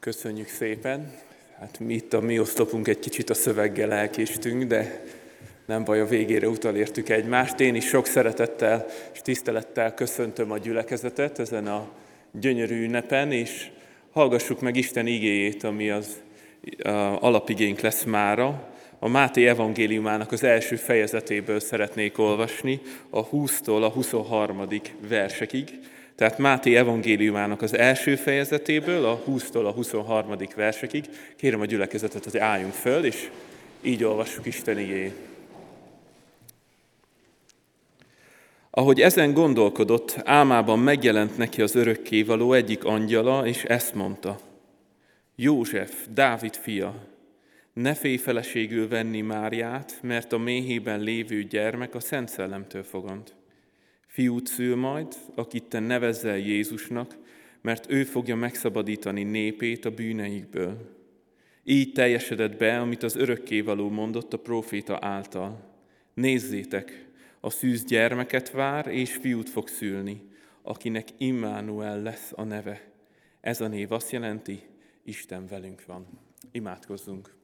Köszönjük szépen. Hát mi itt a mi oszlopunk egy kicsit a szöveggel elkéstünk, de nem baj, a végére utalértük egymást. Én is sok szeretettel és tisztelettel köszöntöm a gyülekezetet ezen a gyönyörű ünnepen, és hallgassuk meg Isten igéjét, ami az alapigénk lesz mára. A Máté evangéliumának az első fejezetéből szeretnék olvasni, a 20-tól a 23. versekig. Tehát Máté evangéliumának az első fejezetéből, a 20-tól a 23. versekig. Kérem a gyülekezetet, hogy álljunk föl, és így olvassuk Isten igéjét. Ahogy ezen gondolkodott, álmában megjelent neki az örökkévaló egyik angyala, és ezt mondta. József, Dávid fia, ne félj feleségül venni Máriát, mert a méhében lévő gyermek a Szent Szellemtől fogant. Fiút szül majd, akit te nevezzel Jézusnak, mert ő fogja megszabadítani népét a bűneikből. Így teljesedett be, amit az örökkévaló mondott a próféta által. Nézzétek, a szűz gyermeket vár, és fiút fog szülni, akinek Immanuel lesz a neve. Ez a név azt jelenti, Isten velünk van. Imádkozzunk.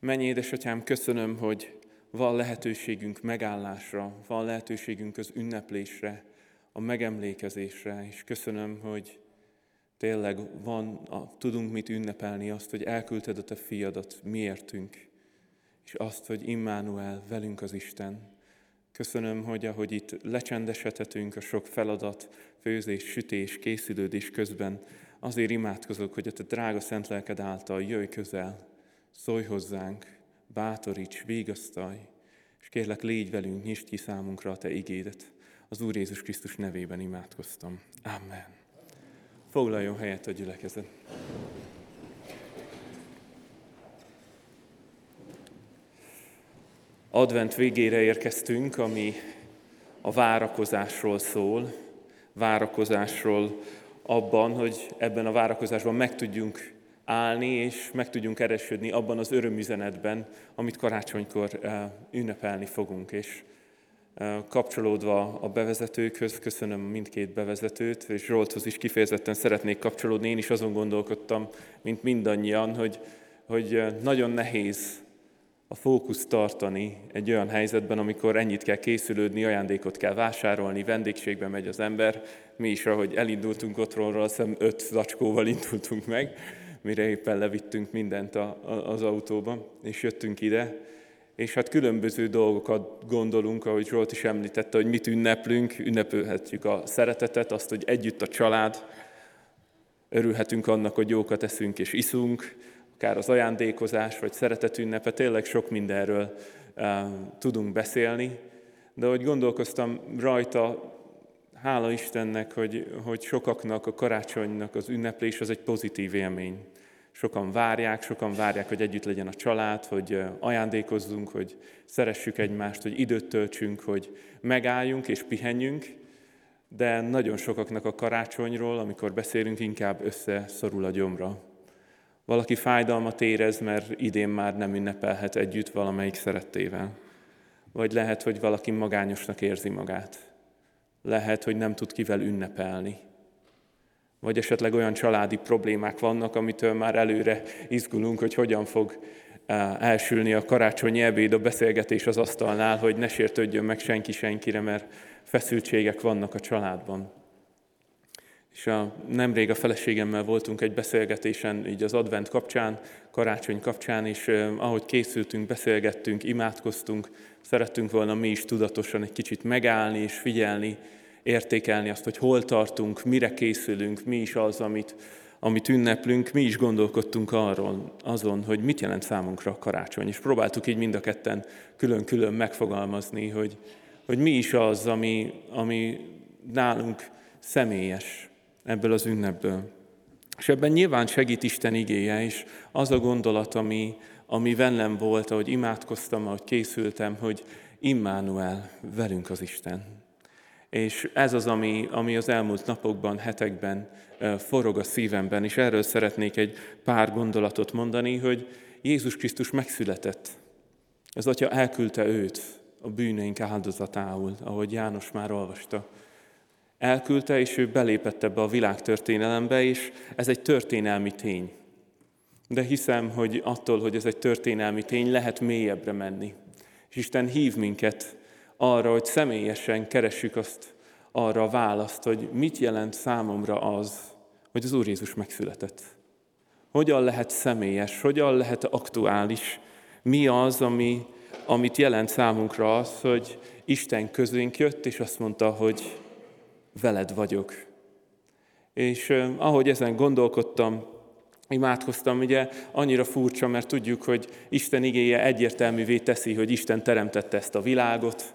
Mennyi édesatyám, köszönöm, hogy van lehetőségünk megállásra, van lehetőségünk az ünneplésre, a megemlékezésre, és köszönöm, hogy tényleg van, a, tudunk mit ünnepelni, azt, hogy elküldted a te fiadat miértünk, és azt, hogy Immanuel velünk az Isten. Köszönöm, hogy ahogy itt lecsendesedhetünk a sok feladat, főzés, sütés, készülődés közben, azért imádkozok, hogy a te drága szent lelked által jöjj közel, szólj hozzánk, bátoríts, végasztalj, és kérlek, légy velünk, nyisd ki számunkra a Te igédet. Az Úr Jézus Krisztus nevében imádkoztam. Amen. Foglaljon helyet a gyülekezet. Advent végére érkeztünk, ami a várakozásról szól, várakozásról abban, hogy ebben a várakozásban meg tudjunk állni, és meg tudjunk eresődni abban az örömüzenetben, amit karácsonykor eh, ünnepelni fogunk. És eh, kapcsolódva a bevezetőkhöz, köszönöm mindkét bevezetőt, és Zsolthoz is kifejezetten szeretnék kapcsolódni. Én is azon gondolkodtam, mint mindannyian, hogy, hogy eh, nagyon nehéz a fókusz tartani egy olyan helyzetben, amikor ennyit kell készülődni, ajándékot kell vásárolni, vendégségbe megy az ember. Mi is, ahogy elindultunk otthonról, azt hiszem öt zacskóval indultunk meg, mire éppen levittünk mindent a, a, az autóba, és jöttünk ide, és hát különböző dolgokat gondolunk, ahogy Zsolt is említette, hogy mit ünneplünk, ünnepelhetjük a szeretetet, azt, hogy együtt a család, örülhetünk annak, hogy jókat eszünk és iszunk, akár az ajándékozás, vagy szeretetünnepe, tényleg sok mindenről uh, tudunk beszélni, de hogy gondolkoztam rajta, hála Istennek, hogy, hogy sokaknak a karácsonynak az ünneplés az egy pozitív élmény. Sokan várják, sokan várják, hogy együtt legyen a család, hogy ajándékozzunk, hogy szeressük egymást, hogy időt töltsünk, hogy megálljunk és pihenjünk, de nagyon sokaknak a karácsonyról, amikor beszélünk, inkább összeszorul a gyomra. Valaki fájdalmat érez, mert idén már nem ünnepelhet együtt valamelyik szerettével. Vagy lehet, hogy valaki magányosnak érzi magát. Lehet, hogy nem tud kivel ünnepelni. Vagy esetleg olyan családi problémák vannak, amitől már előre izgulunk, hogy hogyan fog elsülni a karácsonyi ebéd, a beszélgetés az asztalnál, hogy ne sértődjön meg senki senkire, mert feszültségek vannak a családban. És a, nemrég a feleségemmel voltunk egy beszélgetésen, így az advent kapcsán, karácsony kapcsán, és ahogy készültünk, beszélgettünk, imádkoztunk, szerettünk volna mi is tudatosan egy kicsit megállni és figyelni, értékelni azt, hogy hol tartunk, mire készülünk, mi is az, amit, amit ünneplünk, mi is gondolkodtunk arról, azon, hogy mit jelent számunkra a karácsony. És próbáltuk így mind a ketten külön-külön megfogalmazni, hogy, hogy mi is az, ami, ami nálunk személyes ebből az ünnepből. És ebben nyilván segít Isten igéje is, az a gondolat, ami, ami velem volt, ahogy imádkoztam, ahogy készültem, hogy Immanuel, velünk az Isten. És ez az, ami, ami az elmúlt napokban, hetekben forog a szívemben, és erről szeretnék egy pár gondolatot mondani, hogy Jézus Krisztus megszületett. Az Atya elküldte őt a bűneink áldozatául, ahogy János már olvasta. Elküldte, és ő belépett ebbe a világtörténelembe, és ez egy történelmi tény. De hiszem, hogy attól, hogy ez egy történelmi tény, lehet mélyebbre menni. És Isten hív minket arra, hogy személyesen keressük azt arra a választ, hogy mit jelent számomra az, hogy az Úr Jézus megszületett. Hogyan lehet személyes, hogyan lehet aktuális, mi az, ami, amit jelent számunkra az, hogy Isten közénk jött, és azt mondta, hogy veled vagyok. És ahogy ezen gondolkodtam, imádkoztam, ugye annyira furcsa, mert tudjuk, hogy Isten igéje egyértelművé teszi, hogy Isten teremtette ezt a világot,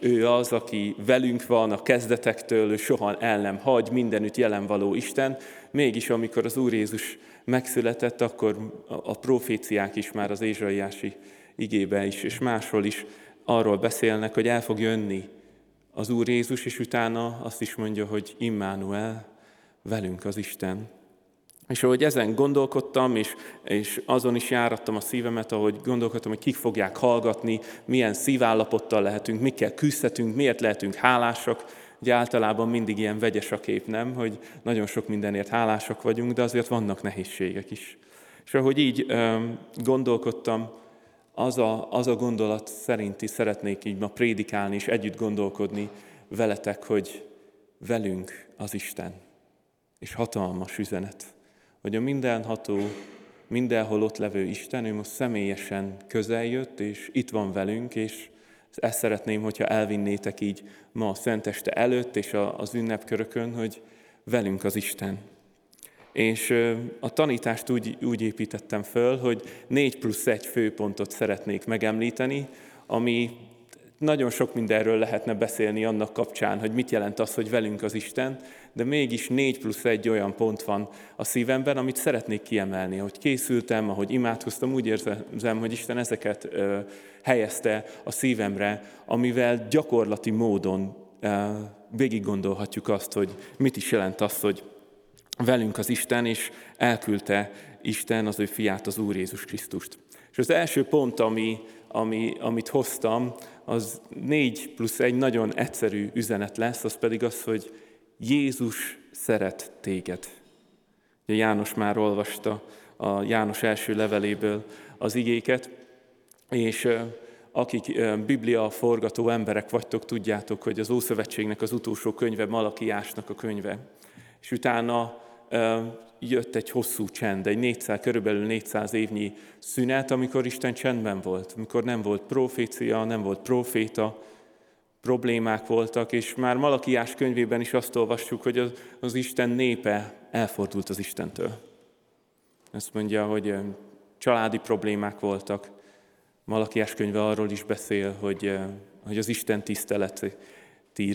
ő az, aki velünk van a kezdetektől, ő soha el nem hagy, mindenütt jelen való Isten. Mégis, amikor az Úr Jézus megszületett, akkor a proféciák is már az Ézsaiási igébe is, és máshol is arról beszélnek, hogy el fog jönni az Úr Jézus, és utána azt is mondja, hogy Immanuel, velünk az Isten. És ahogy ezen gondolkodtam, és, és azon is járattam a szívemet, ahogy gondolkodtam, hogy kik fogják hallgatni, milyen szívállapottal lehetünk, mikkel küzdhetünk, miért lehetünk hálásak. Ugye általában mindig ilyen vegyes a kép, nem? Hogy nagyon sok mindenért hálásak vagyunk, de azért vannak nehézségek is. És ahogy így um, gondolkodtam, az a, az a gondolat szerinti szeretnék így ma prédikálni és együtt gondolkodni veletek, hogy velünk az Isten. És hatalmas üzenet hogy a mindenható, mindenhol ott levő Isten, ő most személyesen közeljött, és itt van velünk, és ezt szeretném, hogyha elvinnétek így ma a Szenteste előtt és az ünnepkörökön, hogy velünk az Isten. És a tanítást úgy, úgy építettem föl, hogy négy plusz egy főpontot szeretnék megemlíteni, ami nagyon sok mindenről lehetne beszélni annak kapcsán, hogy mit jelent az, hogy velünk az Isten, de mégis négy plusz egy olyan pont van a szívemben, amit szeretnék kiemelni. Ahogy készültem, ahogy imádkoztam, úgy érzem, hogy Isten ezeket ö, helyezte a szívemre, amivel gyakorlati módon ö, végig gondolhatjuk azt, hogy mit is jelent az, hogy velünk az Isten, és elküldte Isten az ő fiát, az Úr Jézus Krisztust. És az első pont, ami, ami, amit hoztam, az négy plusz egy nagyon egyszerű üzenet lesz, az pedig az, hogy Jézus szeret téged. Ugye János már olvasta a János első leveléből az igéket, és akik Biblia forgató emberek vagytok, tudjátok, hogy az Ószövetségnek az utolsó könyve Malakiásnak a könyve. És utána jött egy hosszú csend, egy 400, körülbelül 400 évnyi szünet, amikor Isten csendben volt, amikor nem volt profécia, nem volt proféta, problémák voltak, és már Malakiás könyvében is azt olvassuk, hogy az, az Isten népe elfordult az Istentől. Ezt mondja, hogy családi problémák voltak. Malakiás könyve arról is beszél, hogy, hogy az Isten tiszteleti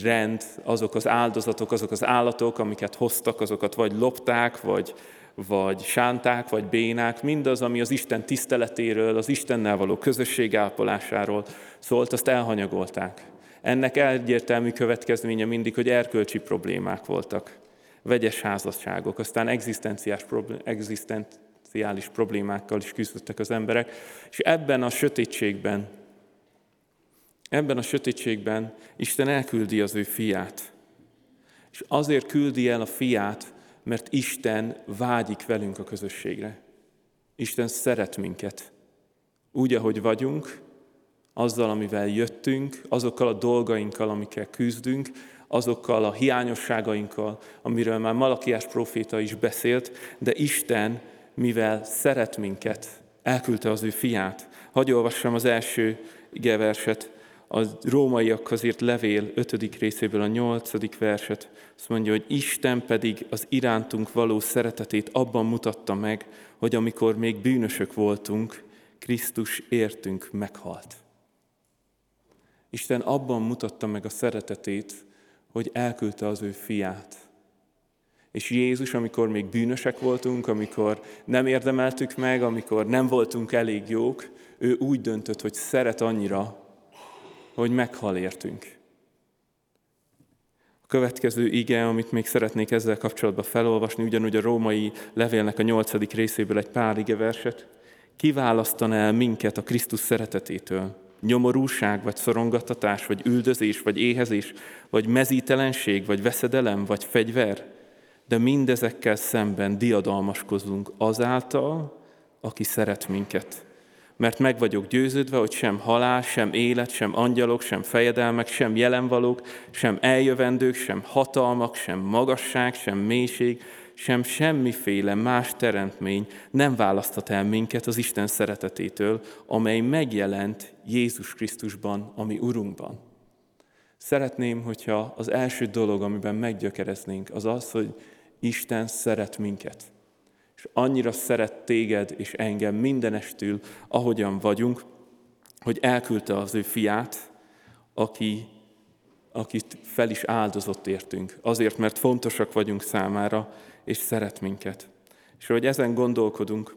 rend, azok az áldozatok, azok az állatok, amiket hoztak, azokat vagy lopták, vagy, vagy sánták, vagy bénák, mindaz, ami az Isten tiszteletéről, az Istennel való közösség ápolásáról szólt, azt elhanyagolták. Ennek egyértelmű következménye mindig, hogy erkölcsi problémák voltak, vegyes házasságok, aztán egzisztenciális, egzisztenciális problémákkal is küzdöttek az emberek, és ebben a sötétségben, ebben a sötétségben Isten elküldi az ő fiát. És azért küldi el a fiát, mert Isten vágyik velünk a közösségre. Isten szeret minket. Úgy, ahogy vagyunk, azzal, amivel jöttünk, azokkal a dolgainkkal, amikkel küzdünk, azokkal a hiányosságainkkal, amiről már Malakiás proféta is beszélt, de Isten, mivel szeret minket, elküldte az ő fiát. Hagy olvassam az első igeverset, a rómaiakhoz írt levél 5. részéből a 8. verset. Azt mondja, hogy Isten pedig az irántunk való szeretetét abban mutatta meg, hogy amikor még bűnösök voltunk, Krisztus értünk meghalt. Isten abban mutatta meg a szeretetét, hogy elküldte az ő fiát. És Jézus, amikor még bűnösek voltunk, amikor nem érdemeltük meg, amikor nem voltunk elég jók, ő úgy döntött, hogy szeret annyira, hogy meghal értünk. A következő ige, amit még szeretnék ezzel kapcsolatban felolvasni, ugyanúgy a római levélnek a nyolcadik részéből egy pár ige verset, kiválasztaná el minket a Krisztus szeretetétől, nyomorúság, vagy szorongattatás, vagy üldözés, vagy éhezés, vagy mezítelenség, vagy veszedelem, vagy fegyver. De mindezekkel szemben diadalmaskozunk azáltal, aki szeret minket. Mert meg vagyok győződve, hogy sem halál, sem élet, sem angyalok, sem fejedelmek, sem jelenvalók, sem eljövendők, sem hatalmak, sem magasság, sem mélység, sem semmiféle más teremtmény nem választhat el minket az Isten szeretetétől, amely megjelent Jézus Krisztusban, ami Urunkban. Szeretném, hogyha az első dolog, amiben meggyökereznénk, az az, hogy Isten szeret minket. És annyira szeret téged és engem mindenestül, ahogyan vagyunk, hogy elküldte az ő fiát, aki, akit fel is áldozott értünk. Azért, mert fontosak vagyunk számára, és szeret minket. És hogy ezen gondolkodunk,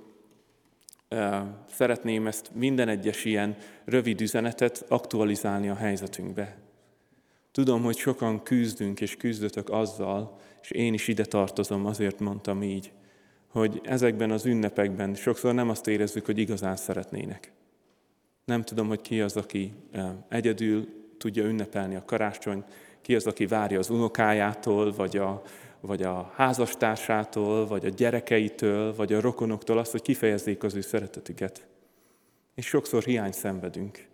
szeretném ezt minden egyes ilyen rövid üzenetet aktualizálni a helyzetünkbe. Tudom, hogy sokan küzdünk és küzdötök azzal, és én is ide tartozom, azért mondtam így, hogy ezekben az ünnepekben sokszor nem azt érezzük, hogy igazán szeretnének. Nem tudom, hogy ki az, aki egyedül tudja ünnepelni a karácsonyt, ki az, aki várja az unokájától, vagy a, vagy a házastársától, vagy a gyerekeitől, vagy a rokonoktól azt, hogy kifejezzék az ő szeretetüket. És sokszor hiány szenvedünk.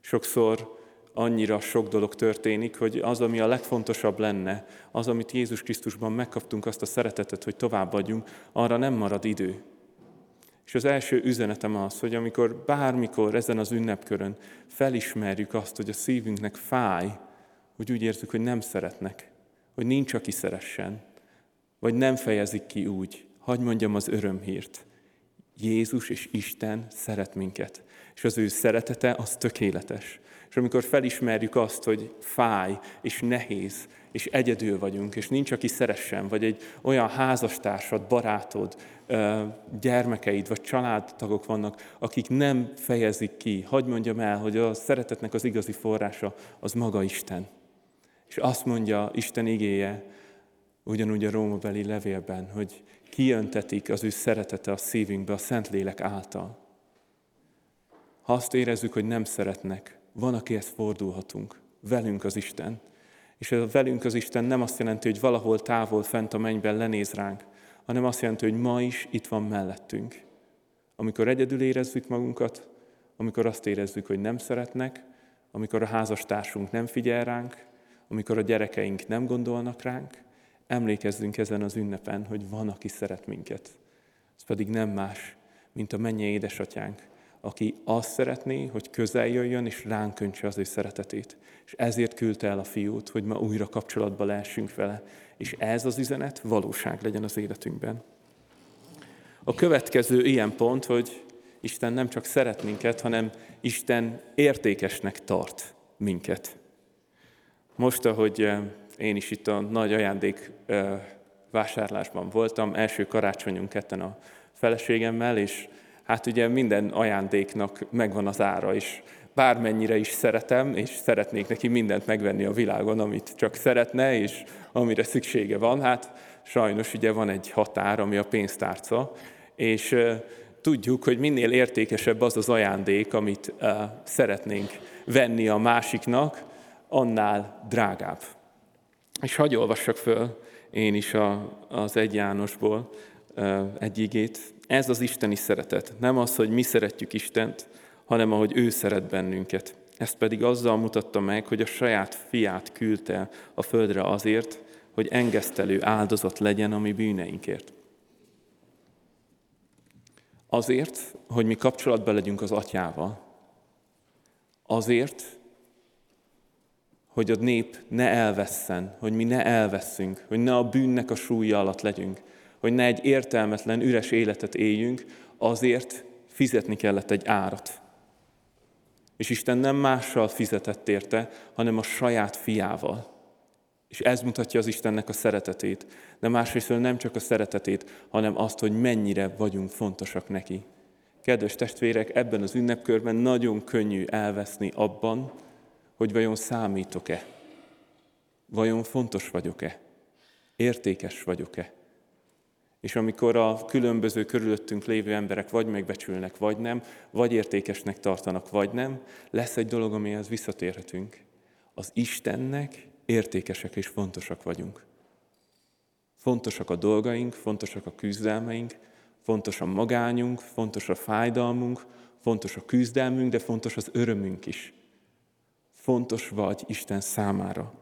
Sokszor annyira sok dolog történik, hogy az, ami a legfontosabb lenne, az, amit Jézus Krisztusban megkaptunk, azt a szeretetet, hogy továbbadjunk, arra nem marad idő. És az első üzenetem az, hogy amikor bármikor ezen az ünnepkörön felismerjük azt, hogy a szívünknek fáj, hogy úgy érzük, hogy nem szeretnek, hogy nincs, aki szeressen, vagy nem fejezik ki úgy, hagy mondjam az örömhírt. Jézus és Isten szeret minket, és az ő szeretete az tökéletes. És amikor felismerjük azt, hogy fáj, és nehéz, és egyedül vagyunk, és nincs, aki szeressen, vagy egy olyan házastársad, barátod, gyermekeid, vagy családtagok vannak, akik nem fejezik ki. Hagy mondjam el, hogy a szeretetnek az igazi forrása az maga Isten. És azt mondja Isten igéje, ugyanúgy a Rómabeli levélben, hogy kijöntetik az ő szeretete a szívünkbe a Szentlélek által. Ha azt érezzük, hogy nem szeretnek, van, akihez fordulhatunk. Velünk az Isten. És ez a velünk az Isten nem azt jelenti, hogy valahol távol, fent a mennyben lenéz ránk, hanem azt jelenti, hogy ma is itt van mellettünk. Amikor egyedül érezzük magunkat, amikor azt érezzük, hogy nem szeretnek, amikor a házastársunk nem figyel ránk, amikor a gyerekeink nem gondolnak ránk, emlékezzünk ezen az ünnepen, hogy van, aki szeret minket. Ez pedig nem más, mint a mennyi édesatyánk, aki azt szeretné, hogy közel jöjjön és ránk öntse az ő szeretetét. És ezért küldte el a fiút, hogy ma újra kapcsolatba lehessünk vele. És ez az üzenet valóság legyen az életünkben. A következő ilyen pont, hogy Isten nem csak szeret minket, hanem Isten értékesnek tart minket. Most, ahogy eh, én is itt a nagy ajándék eh, vásárlásban voltam, első karácsonyunk ketten a feleségemmel, és hát ugye minden ajándéknak megvan az ára, és bármennyire is szeretem, és szeretnék neki mindent megvenni a világon, amit csak szeretne, és amire szüksége van, hát sajnos ugye van egy határ, ami a pénztárca, és tudjuk, hogy minél értékesebb az az ajándék, amit szeretnénk venni a másiknak, annál drágább. És hagyj olvassak föl én is a, az egy Jánosból egy igét. Ez az isteni szeretet. Nem az, hogy mi szeretjük Istent, hanem ahogy ő szeret bennünket. Ezt pedig azzal mutatta meg, hogy a saját fiát küldte a földre azért, hogy engesztelő áldozat legyen a mi bűneinkért. Azért, hogy mi kapcsolatban legyünk az atyával. Azért, hogy a nép ne elvesszen, hogy mi ne elveszünk, hogy ne a bűnnek a súlya alatt legyünk, hogy ne egy értelmetlen, üres életet éljünk, azért fizetni kellett egy árat. És Isten nem mással fizetett érte, hanem a saját fiával. És ez mutatja az Istennek a szeretetét. De másrészt nem csak a szeretetét, hanem azt, hogy mennyire vagyunk fontosak neki. Kedves testvérek, ebben az ünnepkörben nagyon könnyű elveszni abban, hogy vajon számítok-e? Vajon fontos vagyok-e? Értékes vagyok-e? És amikor a különböző körülöttünk lévő emberek vagy megbecsülnek, vagy nem, vagy értékesnek tartanak, vagy nem, lesz egy dolog, amihez visszatérhetünk. Az Istennek értékesek és fontosak vagyunk. Fontosak a dolgaink, fontosak a küzdelmeink, fontos a magányunk, fontos a fájdalmunk, fontos a küzdelmünk, de fontos az örömünk is. Fontos vagy Isten számára.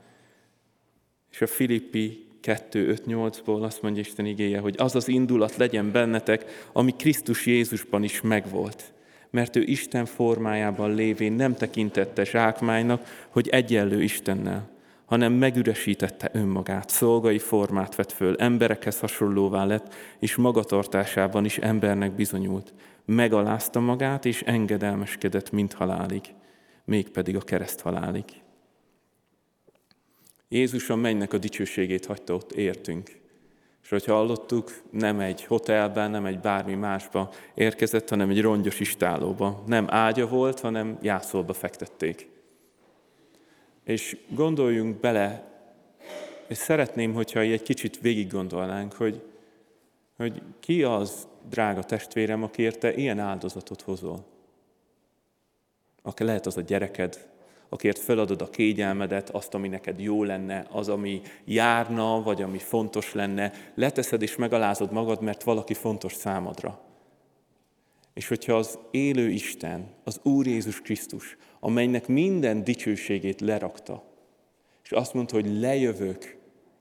És a Filippi 2.5.8-ból azt mondja Isten igéje, hogy az az indulat legyen bennetek, ami Krisztus Jézusban is megvolt. Mert ő Isten formájában lévén nem tekintette zsákmánynak, hogy egyenlő Istennel, hanem megüresítette önmagát, szolgai formát vett föl, emberekhez hasonlóvá lett, és magatartásában is embernek bizonyult. Megalázta magát, és engedelmeskedett, mint halálig, mégpedig a kereszt halálig. Jézus a mennynek a dicsőségét hagyta ott értünk. És hogy hallottuk, nem egy hotelben, nem egy bármi másba érkezett, hanem egy rongyos istálóba. Nem ágya volt, hanem jászolba fektették. És gondoljunk bele, és szeretném, hogyha egy kicsit végig gondolnánk, hogy, hogy ki az, drága testvérem, akiért te ilyen áldozatot hozol. Aki lehet az a gyereked, akért feladod a kényelmedet, azt, ami neked jó lenne, az, ami járna, vagy ami fontos lenne, leteszed és megalázod magad, mert valaki fontos számodra. És hogyha az élő Isten, az Úr Jézus Krisztus, amelynek minden dicsőségét lerakta, és azt mondta, hogy lejövök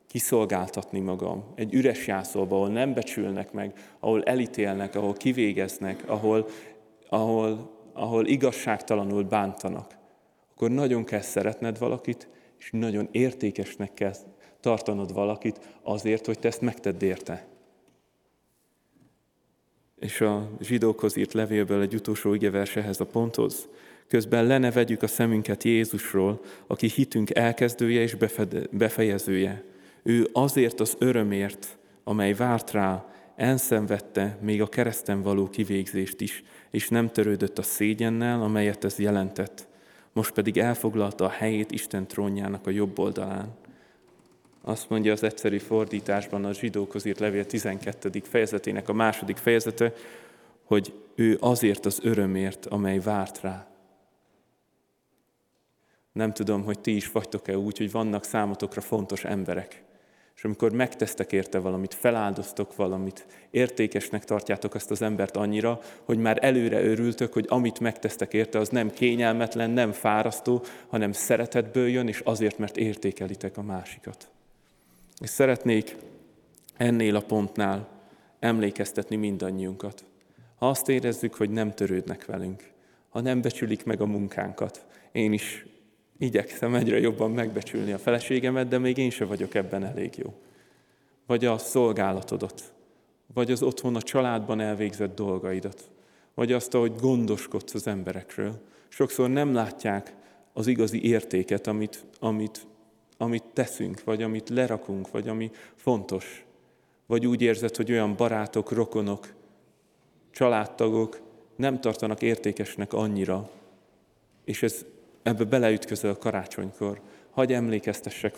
kiszolgáltatni magam egy üres jászolba, ahol nem becsülnek meg, ahol elítélnek, ahol kivégeznek, ahol, ahol, ahol igazságtalanul bántanak akkor nagyon kell szeretned valakit, és nagyon értékesnek kell tartanod valakit azért, hogy te ezt megtedd érte. És a zsidókhoz írt levélből egy utolsó igevers ehhez a ponthoz. Közben lene vegyük a szemünket Jézusról, aki hitünk elkezdője és befejezője. Ő azért az örömért, amely várt rá, enszenvedte még a kereszten való kivégzést is, és nem törődött a szégyennel, amelyet ez jelentett most pedig elfoglalta a helyét Isten trónjának a jobb oldalán. Azt mondja az egyszerű fordításban a zsidókhoz írt levél 12. fejezetének a második fejezete, hogy ő azért az örömért, amely várt rá. Nem tudom, hogy ti is vagytok-e úgy, hogy vannak számotokra fontos emberek, és amikor megtesztek érte valamit, feláldoztok valamit, értékesnek tartjátok azt az embert annyira, hogy már előre örültök, hogy amit megtesztek érte, az nem kényelmetlen, nem fárasztó, hanem szeretetből jön, és azért, mert értékelitek a másikat. És szeretnék ennél a pontnál emlékeztetni mindannyiunkat. Ha azt érezzük, hogy nem törődnek velünk, ha nem becsülik meg a munkánkat, én is Igyekszem egyre jobban megbecsülni a feleségemet, de még én sem vagyok ebben elég jó. Vagy a szolgálatodat, vagy az otthon a családban elvégzett dolgaidat, vagy azt, ahogy gondoskodsz az emberekről. Sokszor nem látják az igazi értéket, amit, amit, amit teszünk, vagy amit lerakunk, vagy ami fontos. Vagy úgy érzed, hogy olyan barátok, rokonok, családtagok nem tartanak értékesnek annyira, és ez ebbe beleütközöl karácsonykor, hagy emlékeztessek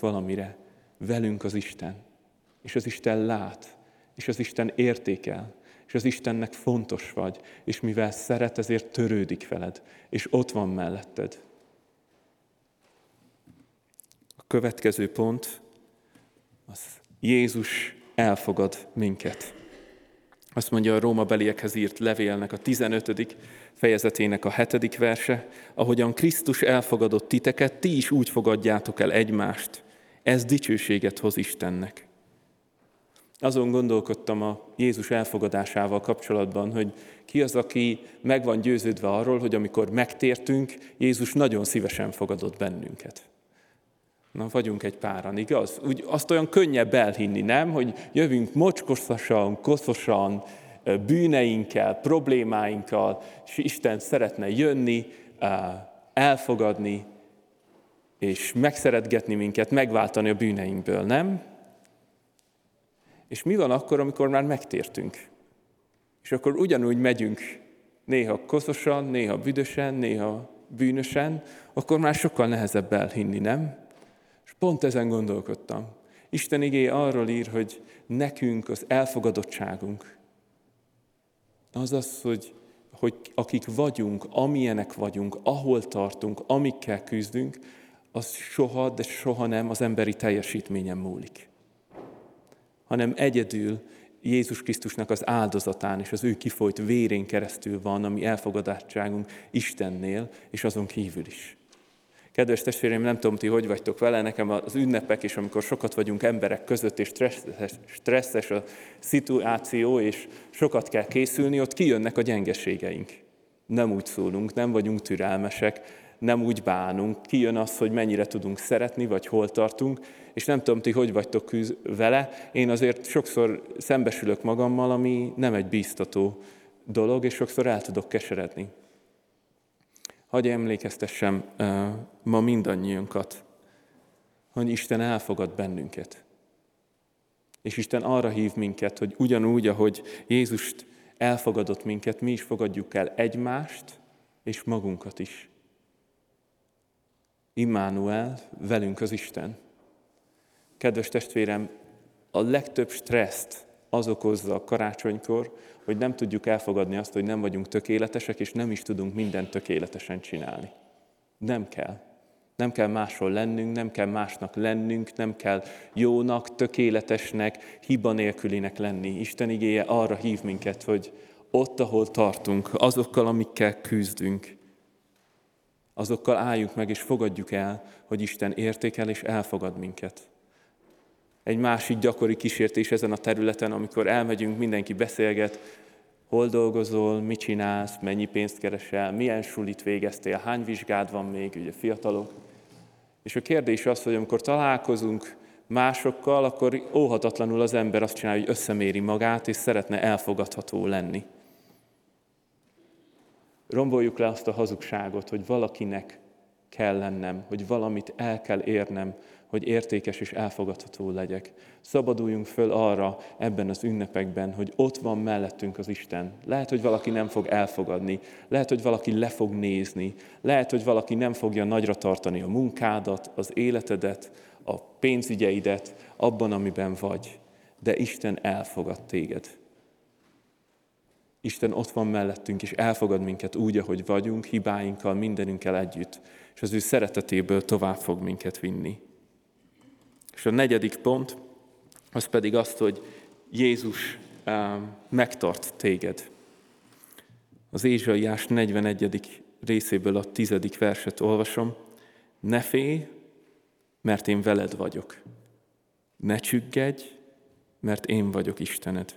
valamire. Velünk az Isten. És az Isten lát, és az Isten értékel, és az Istennek fontos vagy, és mivel szeret, ezért törődik veled, és ott van melletted. A következő pont, az Jézus elfogad minket. Azt mondja a Róma beliekhez írt levélnek a 15 fejezetének a hetedik verse, ahogyan Krisztus elfogadott titeket, ti is úgy fogadjátok el egymást. Ez dicsőséget hoz Istennek. Azon gondolkodtam a Jézus elfogadásával kapcsolatban, hogy ki az, aki meg van győződve arról, hogy amikor megtértünk, Jézus nagyon szívesen fogadott bennünket. Na, vagyunk egy páran, igaz? Úgy azt olyan könnyebb elhinni, nem? Hogy jövünk mocskosan, koszosan, bűneinkkel, problémáinkkal, és Isten szeretne jönni, elfogadni, és megszeretgetni minket, megváltani a bűneinkből, nem? És mi van akkor, amikor már megtértünk? És akkor ugyanúgy megyünk, néha koszosan, néha büdösen, néha bűnösen, akkor már sokkal nehezebb elhinni, nem? Pont ezen gondolkodtam. Isten igéje arról ír, hogy nekünk az elfogadottságunk az az, hogy, hogy akik vagyunk, amilyenek vagyunk, ahol tartunk, amikkel küzdünk, az soha, de soha nem az emberi teljesítményen múlik. Hanem egyedül Jézus Krisztusnak az áldozatán és az ő kifolyt vérén keresztül van a mi elfogadottságunk Istennél, és azon kívül is. Kedves testvéreim, nem tudom, ti hogy vagytok vele, nekem az ünnepek és amikor sokat vagyunk emberek között, és stresszes, stresszes a szituáció, és sokat kell készülni, ott kijönnek a gyengeségeink. Nem úgy szólunk, nem vagyunk türelmesek, nem úgy bánunk, kijön az, hogy mennyire tudunk szeretni, vagy hol tartunk, és nem tudom, ti hogy vagytok vele, én azért sokszor szembesülök magammal, ami nem egy bíztató dolog, és sokszor el tudok keseredni. Hagy emlékeztessem ma mindannyiunkat, hogy Isten elfogad bennünket. És Isten arra hív minket, hogy ugyanúgy, ahogy Jézust elfogadott minket, mi is fogadjuk el egymást és magunkat is. Immanuel, velünk az Isten. Kedves testvérem, a legtöbb stresszt az okozza a karácsonykor, hogy nem tudjuk elfogadni azt, hogy nem vagyunk tökéletesek, és nem is tudunk mindent tökéletesen csinálni. Nem kell. Nem kell máshol lennünk, nem kell másnak lennünk, nem kell jónak, tökéletesnek, hiba nélkülinek lenni. Isten igéje arra hív minket, hogy ott, ahol tartunk, azokkal, amikkel küzdünk, azokkal álljunk meg és fogadjuk el, hogy Isten értékel és elfogad minket. Egy másik gyakori kísértés ezen a területen, amikor elmegyünk, mindenki beszélget, hol dolgozol, mit csinálsz, mennyi pénzt keresel, milyen sulit végeztél, hány vizsgád van még, ugye fiatalok. És a kérdés az, hogy amikor találkozunk másokkal, akkor óhatatlanul az ember azt csinálja, hogy összeméri magát, és szeretne elfogadható lenni. Romboljuk le azt a hazugságot, hogy valakinek kell lennem, hogy valamit el kell érnem, hogy értékes és elfogadható legyek. Szabaduljunk föl arra ebben az ünnepekben, hogy ott van mellettünk az Isten. Lehet, hogy valaki nem fog elfogadni, lehet, hogy valaki le fog nézni, lehet, hogy valaki nem fogja nagyra tartani a munkádat, az életedet, a pénzügyeidet, abban, amiben vagy. De Isten elfogad téged. Isten ott van mellettünk, és elfogad minket úgy, ahogy vagyunk, hibáinkkal, mindenünkkel együtt, és az ő szeretetéből tovább fog minket vinni. És a negyedik pont, az pedig azt, hogy Jézus megtart téged. Az Ézsaiás 41. részéből a tizedik verset olvasom. Ne félj, mert én veled vagyok. Ne csüggedj, mert én vagyok Istened.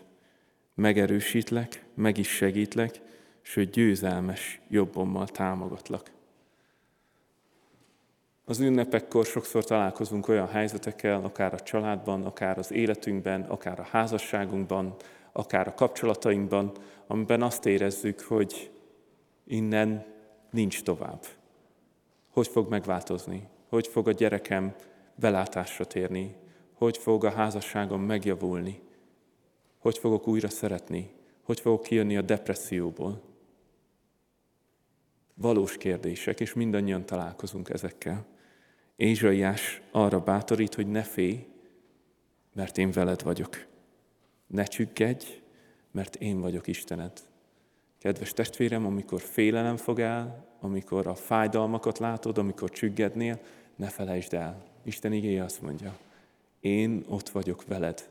Megerősítlek, meg is segítlek, sőt győzelmes jobbommal támogatlak. Az ünnepekkor sokszor találkozunk olyan helyzetekkel, akár a családban, akár az életünkben, akár a házasságunkban, akár a kapcsolatainkban, amiben azt érezzük, hogy innen nincs tovább. Hogy fog megváltozni? Hogy fog a gyerekem belátásra térni? Hogy fog a házasságom megjavulni? Hogy fogok újra szeretni? Hogy fogok kijönni a depresszióból? Valós kérdések, és mindannyian találkozunk ezekkel. Ézsaiás arra bátorít, hogy ne félj, mert én veled vagyok. Ne csüggedj, mert én vagyok Istened. Kedves testvérem, amikor félelem fog el, amikor a fájdalmakat látod, amikor csüggednél, ne felejtsd el. Isten igéje azt mondja, én ott vagyok veled.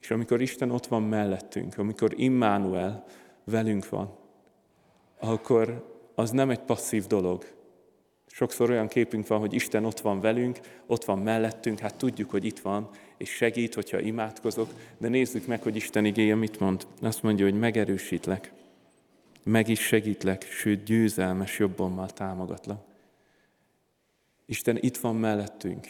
És amikor Isten ott van mellettünk, amikor Immanuel velünk van, akkor az nem egy passzív dolog, Sokszor olyan képünk van, hogy Isten ott van velünk, ott van mellettünk, hát tudjuk, hogy itt van, és segít, hogyha imádkozok, de nézzük meg, hogy Isten igéje mit mond. Azt mondja, hogy megerősítlek, meg is segítlek, sőt győzelmes jobbommal támogatlak. Isten itt van mellettünk.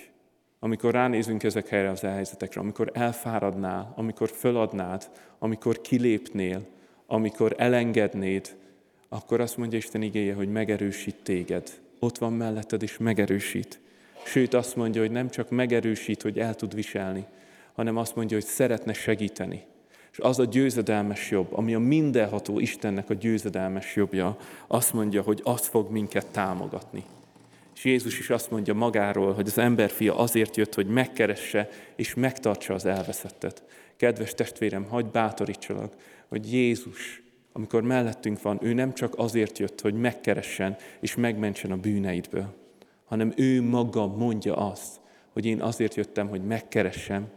Amikor ránézünk ezekre az helyzetekre, amikor elfáradnál, amikor föladnád, amikor kilépnél, amikor elengednéd, akkor azt mondja Isten igéje, hogy megerősít téged, ott van melletted és megerősít. Sőt, azt mondja, hogy nem csak megerősít, hogy el tud viselni, hanem azt mondja, hogy szeretne segíteni. És az a győzedelmes jobb, ami a mindenható Istennek a győzedelmes jobbja, azt mondja, hogy az fog minket támogatni. És Jézus is azt mondja magáról, hogy az emberfia azért jött, hogy megkeresse és megtartsa az elveszettet. Kedves testvérem, hagyd bátorítsalak, hogy Jézus, amikor mellettünk van, ő nem csak azért jött, hogy megkeressen és megmentsen a bűneidből, hanem ő maga mondja azt, hogy én azért jöttem, hogy megkeressem,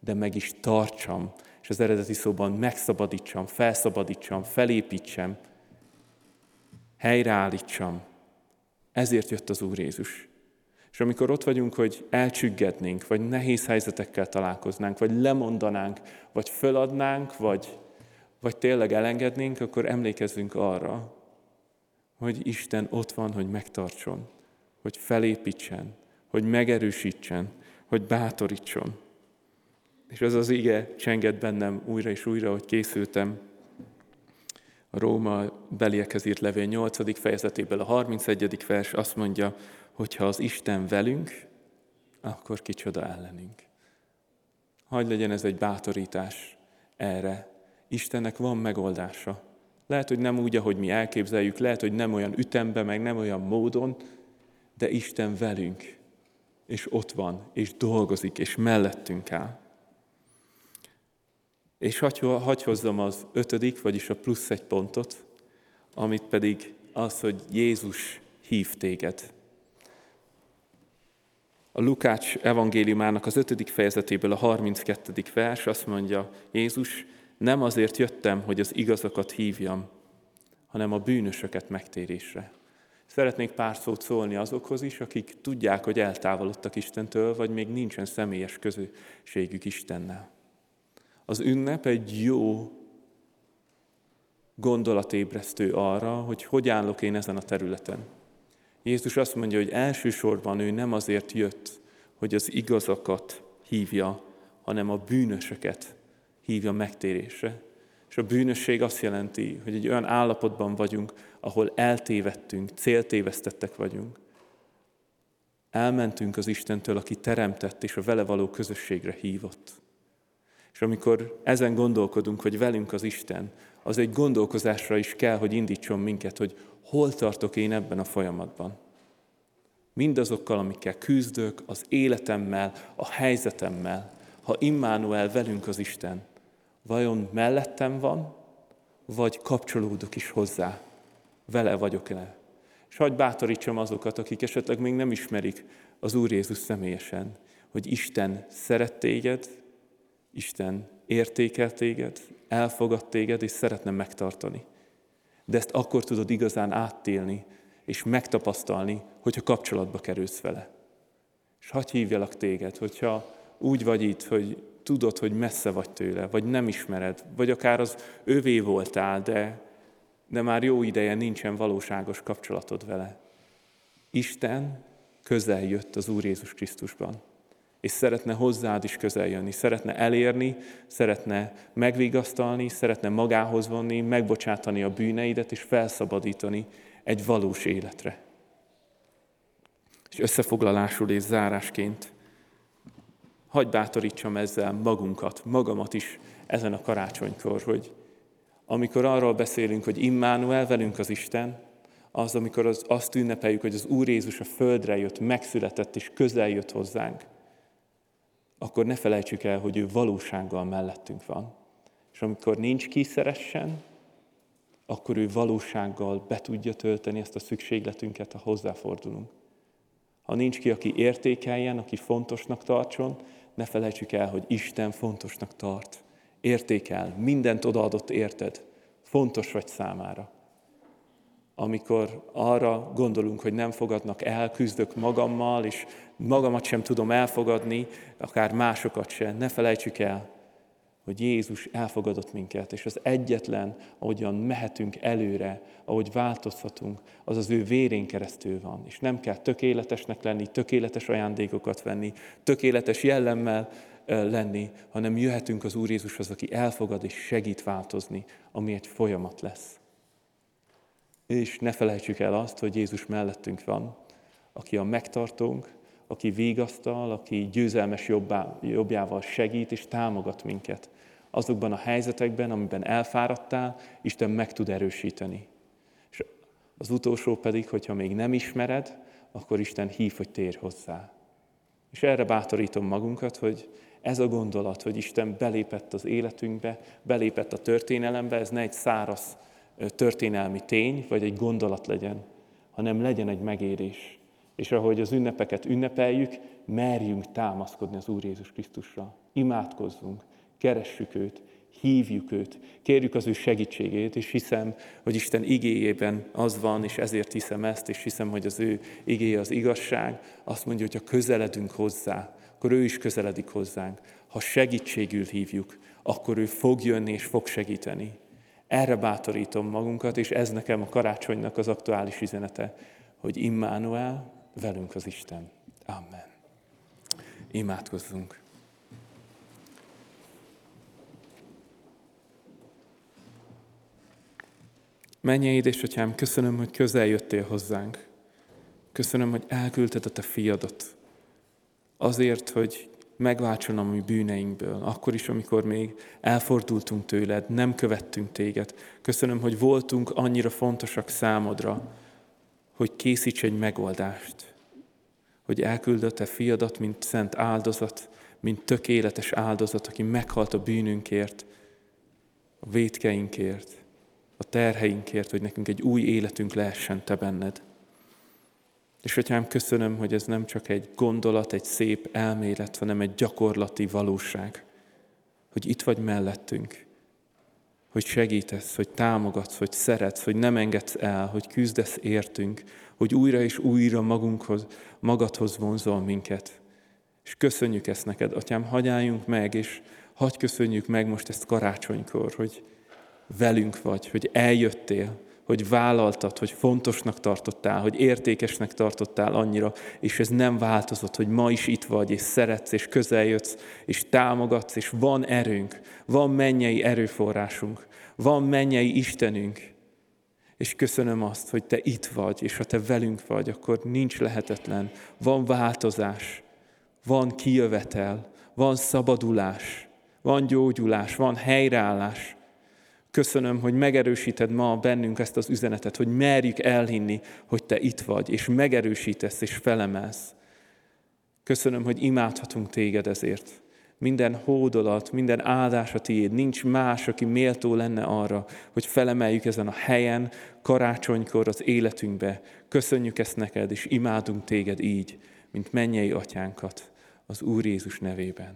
de meg is tartsam, és az eredeti szóban megszabadítsam, felszabadítsam, felépítsem, helyreállítsam. Ezért jött az Úr Jézus. És amikor ott vagyunk, hogy elcsüggednénk, vagy nehéz helyzetekkel találkoznánk, vagy lemondanánk, vagy föladnánk, vagy, vagy tényleg elengednénk, akkor emlékezzünk arra, hogy Isten ott van, hogy megtartson, hogy felépítsen, hogy megerősítsen, hogy bátorítson. És az az ige csengett bennem újra és újra, hogy készültem a Róma beliekhez írt levél 8. fejezetéből a 31. vers azt mondja, hogy ha az Isten velünk, akkor kicsoda ellenünk. Hagy legyen ez egy bátorítás erre. Istennek van megoldása. Lehet, hogy nem úgy, ahogy mi elképzeljük, lehet, hogy nem olyan ütemben, meg nem olyan módon, de Isten velünk, és ott van, és dolgozik, és mellettünk áll. És hagy, hagy hozzam az ötödik, vagyis a plusz egy pontot, amit pedig az, hogy Jézus hív téged. A Lukács evangéliumának az ötödik fejezetéből a 32. vers azt mondja, Jézus, nem azért jöttem, hogy az igazakat hívjam, hanem a bűnösöket megtérésre. Szeretnék pár szót szólni azokhoz is, akik tudják, hogy eltávolodtak Istentől, vagy még nincsen személyes közösségük Istennel. Az ünnep egy jó gondolatébresztő arra, hogy hogy állok én ezen a területen. Jézus azt mondja, hogy elsősorban ő nem azért jött, hogy az igazakat hívja, hanem a bűnösöket hívja megtérésre. És a bűnösség azt jelenti, hogy egy olyan állapotban vagyunk, ahol eltévedtünk, céltévesztettek vagyunk. Elmentünk az Istentől, aki teremtett és a vele való közösségre hívott. És amikor ezen gondolkodunk, hogy velünk az Isten, az egy gondolkozásra is kell, hogy indítson minket, hogy hol tartok én ebben a folyamatban. Mindazokkal, amikkel küzdök, az életemmel, a helyzetemmel, ha Immanuel velünk az Isten, vajon mellettem van, vagy kapcsolódok is hozzá, vele vagyok-e? És hagyj bátorítsam azokat, akik esetleg még nem ismerik az Úr Jézus személyesen, hogy Isten szeret téged, Isten értékel téged, elfogad téged, és szeretne megtartani. De ezt akkor tudod igazán áttélni, és megtapasztalni, hogyha kapcsolatba kerülsz vele. És hagyj hívjalak téged, hogyha úgy vagy itt, hogy tudod, hogy messze vagy tőle, vagy nem ismered, vagy akár az övé voltál, de, de már jó ideje nincsen valóságos kapcsolatod vele. Isten közel jött az Úr Jézus Krisztusban és szeretne hozzád is közel jönni, szeretne elérni, szeretne megvigasztalni, szeretne magához vonni, megbocsátani a bűneidet és felszabadítani egy valós életre. És összefoglalásul és zárásként hagy bátorítsam ezzel magunkat, magamat is ezen a karácsonykor, hogy amikor arról beszélünk, hogy Immanuel velünk az Isten, az, amikor az, azt ünnepeljük, hogy az Úr Jézus a földre jött, megszületett és közel jött hozzánk, akkor ne felejtsük el, hogy ő valósággal mellettünk van. És amikor nincs ki szeressen, akkor ő valósággal be tudja tölteni ezt a szükségletünket, ha hozzáfordulunk. Ha nincs ki, aki értékeljen, aki fontosnak tartson, ne felejtsük el, hogy Isten fontosnak tart. Értékel, mindent odaadott érted, fontos vagy számára amikor arra gondolunk, hogy nem fogadnak el, küzdök magammal, és magamat sem tudom elfogadni, akár másokat sem. Ne felejtsük el, hogy Jézus elfogadott minket, és az egyetlen, ahogyan mehetünk előre, ahogy változhatunk, az az ő vérén keresztül van. És nem kell tökéletesnek lenni, tökéletes ajándékokat venni, tökéletes jellemmel lenni, hanem jöhetünk az Úr Jézushoz, aki elfogad és segít változni, ami egy folyamat lesz. És ne felejtsük el azt, hogy Jézus mellettünk van, aki a megtartónk, aki vigasztal, aki győzelmes jobbá, jobbjával segít és támogat minket. Azokban a helyzetekben, amiben elfáradtál, Isten meg tud erősíteni. És az utolsó pedig, hogyha még nem ismered, akkor Isten hív, hogy térj hozzá. És erre bátorítom magunkat, hogy ez a gondolat, hogy Isten belépett az életünkbe, belépett a történelembe, ez ne egy száraz történelmi tény, vagy egy gondolat legyen, hanem legyen egy megérés. És ahogy az ünnepeket ünnepeljük, merjünk támaszkodni az Úr Jézus Krisztusra. Imádkozzunk, keressük őt, hívjuk őt, kérjük az ő segítségét, és hiszem, hogy Isten igéjében az van, és ezért hiszem ezt, és hiszem, hogy az ő igéje az igazság. Azt mondja, hogy ha közeledünk hozzá, akkor ő is közeledik hozzánk. Ha segítségül hívjuk, akkor ő fog jönni és fog segíteni. Erre bátorítom magunkat, és ez nekem a karácsonynak az aktuális üzenete, hogy Immanuel, velünk az Isten. Amen. Imádkozzunk. Menje édesatyám, köszönöm, hogy közel jöttél hozzánk. Köszönöm, hogy elküldted a te fiadat. Azért, hogy megváltson a mi bűneinkből, akkor is, amikor még elfordultunk tőled, nem követtünk téged. Köszönöm, hogy voltunk annyira fontosak számodra, hogy készíts egy megoldást, hogy elküldött te fiadat, mint szent áldozat, mint tökéletes áldozat, aki meghalt a bűnünkért, a vétkeinkért, a terheinkért, hogy nekünk egy új életünk lehessen te benned. És atyám, köszönöm, hogy ez nem csak egy gondolat, egy szép elmélet, hanem egy gyakorlati valóság, hogy itt vagy mellettünk, hogy segítesz, hogy támogatsz, hogy szeretsz, hogy nem engedsz el, hogy küzdesz értünk, hogy újra és újra magunkhoz, magadhoz vonzol minket. És köszönjük ezt neked, atyám, hagyáljunk meg, és hagy köszönjük meg most ezt karácsonykor, hogy velünk vagy, hogy eljöttél, hogy vállaltad, hogy fontosnak tartottál, hogy értékesnek tartottál annyira, és ez nem változott, hogy ma is itt vagy, és szeretsz, és közeljössz, és támogatsz, és van erőnk, van mennyei erőforrásunk, van mennyei Istenünk, és köszönöm azt, hogy Te itt vagy, és ha Te velünk vagy, akkor nincs lehetetlen. Van változás, van kijövetel, van szabadulás, van gyógyulás, van helyreállás. Köszönöm, hogy megerősíted ma bennünk ezt az üzenetet, hogy merjük elhinni, hogy Te itt vagy, és megerősítesz és felemelsz. Köszönöm, hogy imádhatunk Téged ezért. Minden hódolat, minden áldás a Tiéd. Nincs más, aki méltó lenne arra, hogy felemeljük ezen a helyen, karácsonykor az életünkbe. Köszönjük ezt neked, és imádunk Téged így, mint mennyei atyánkat, az Úr Jézus nevében.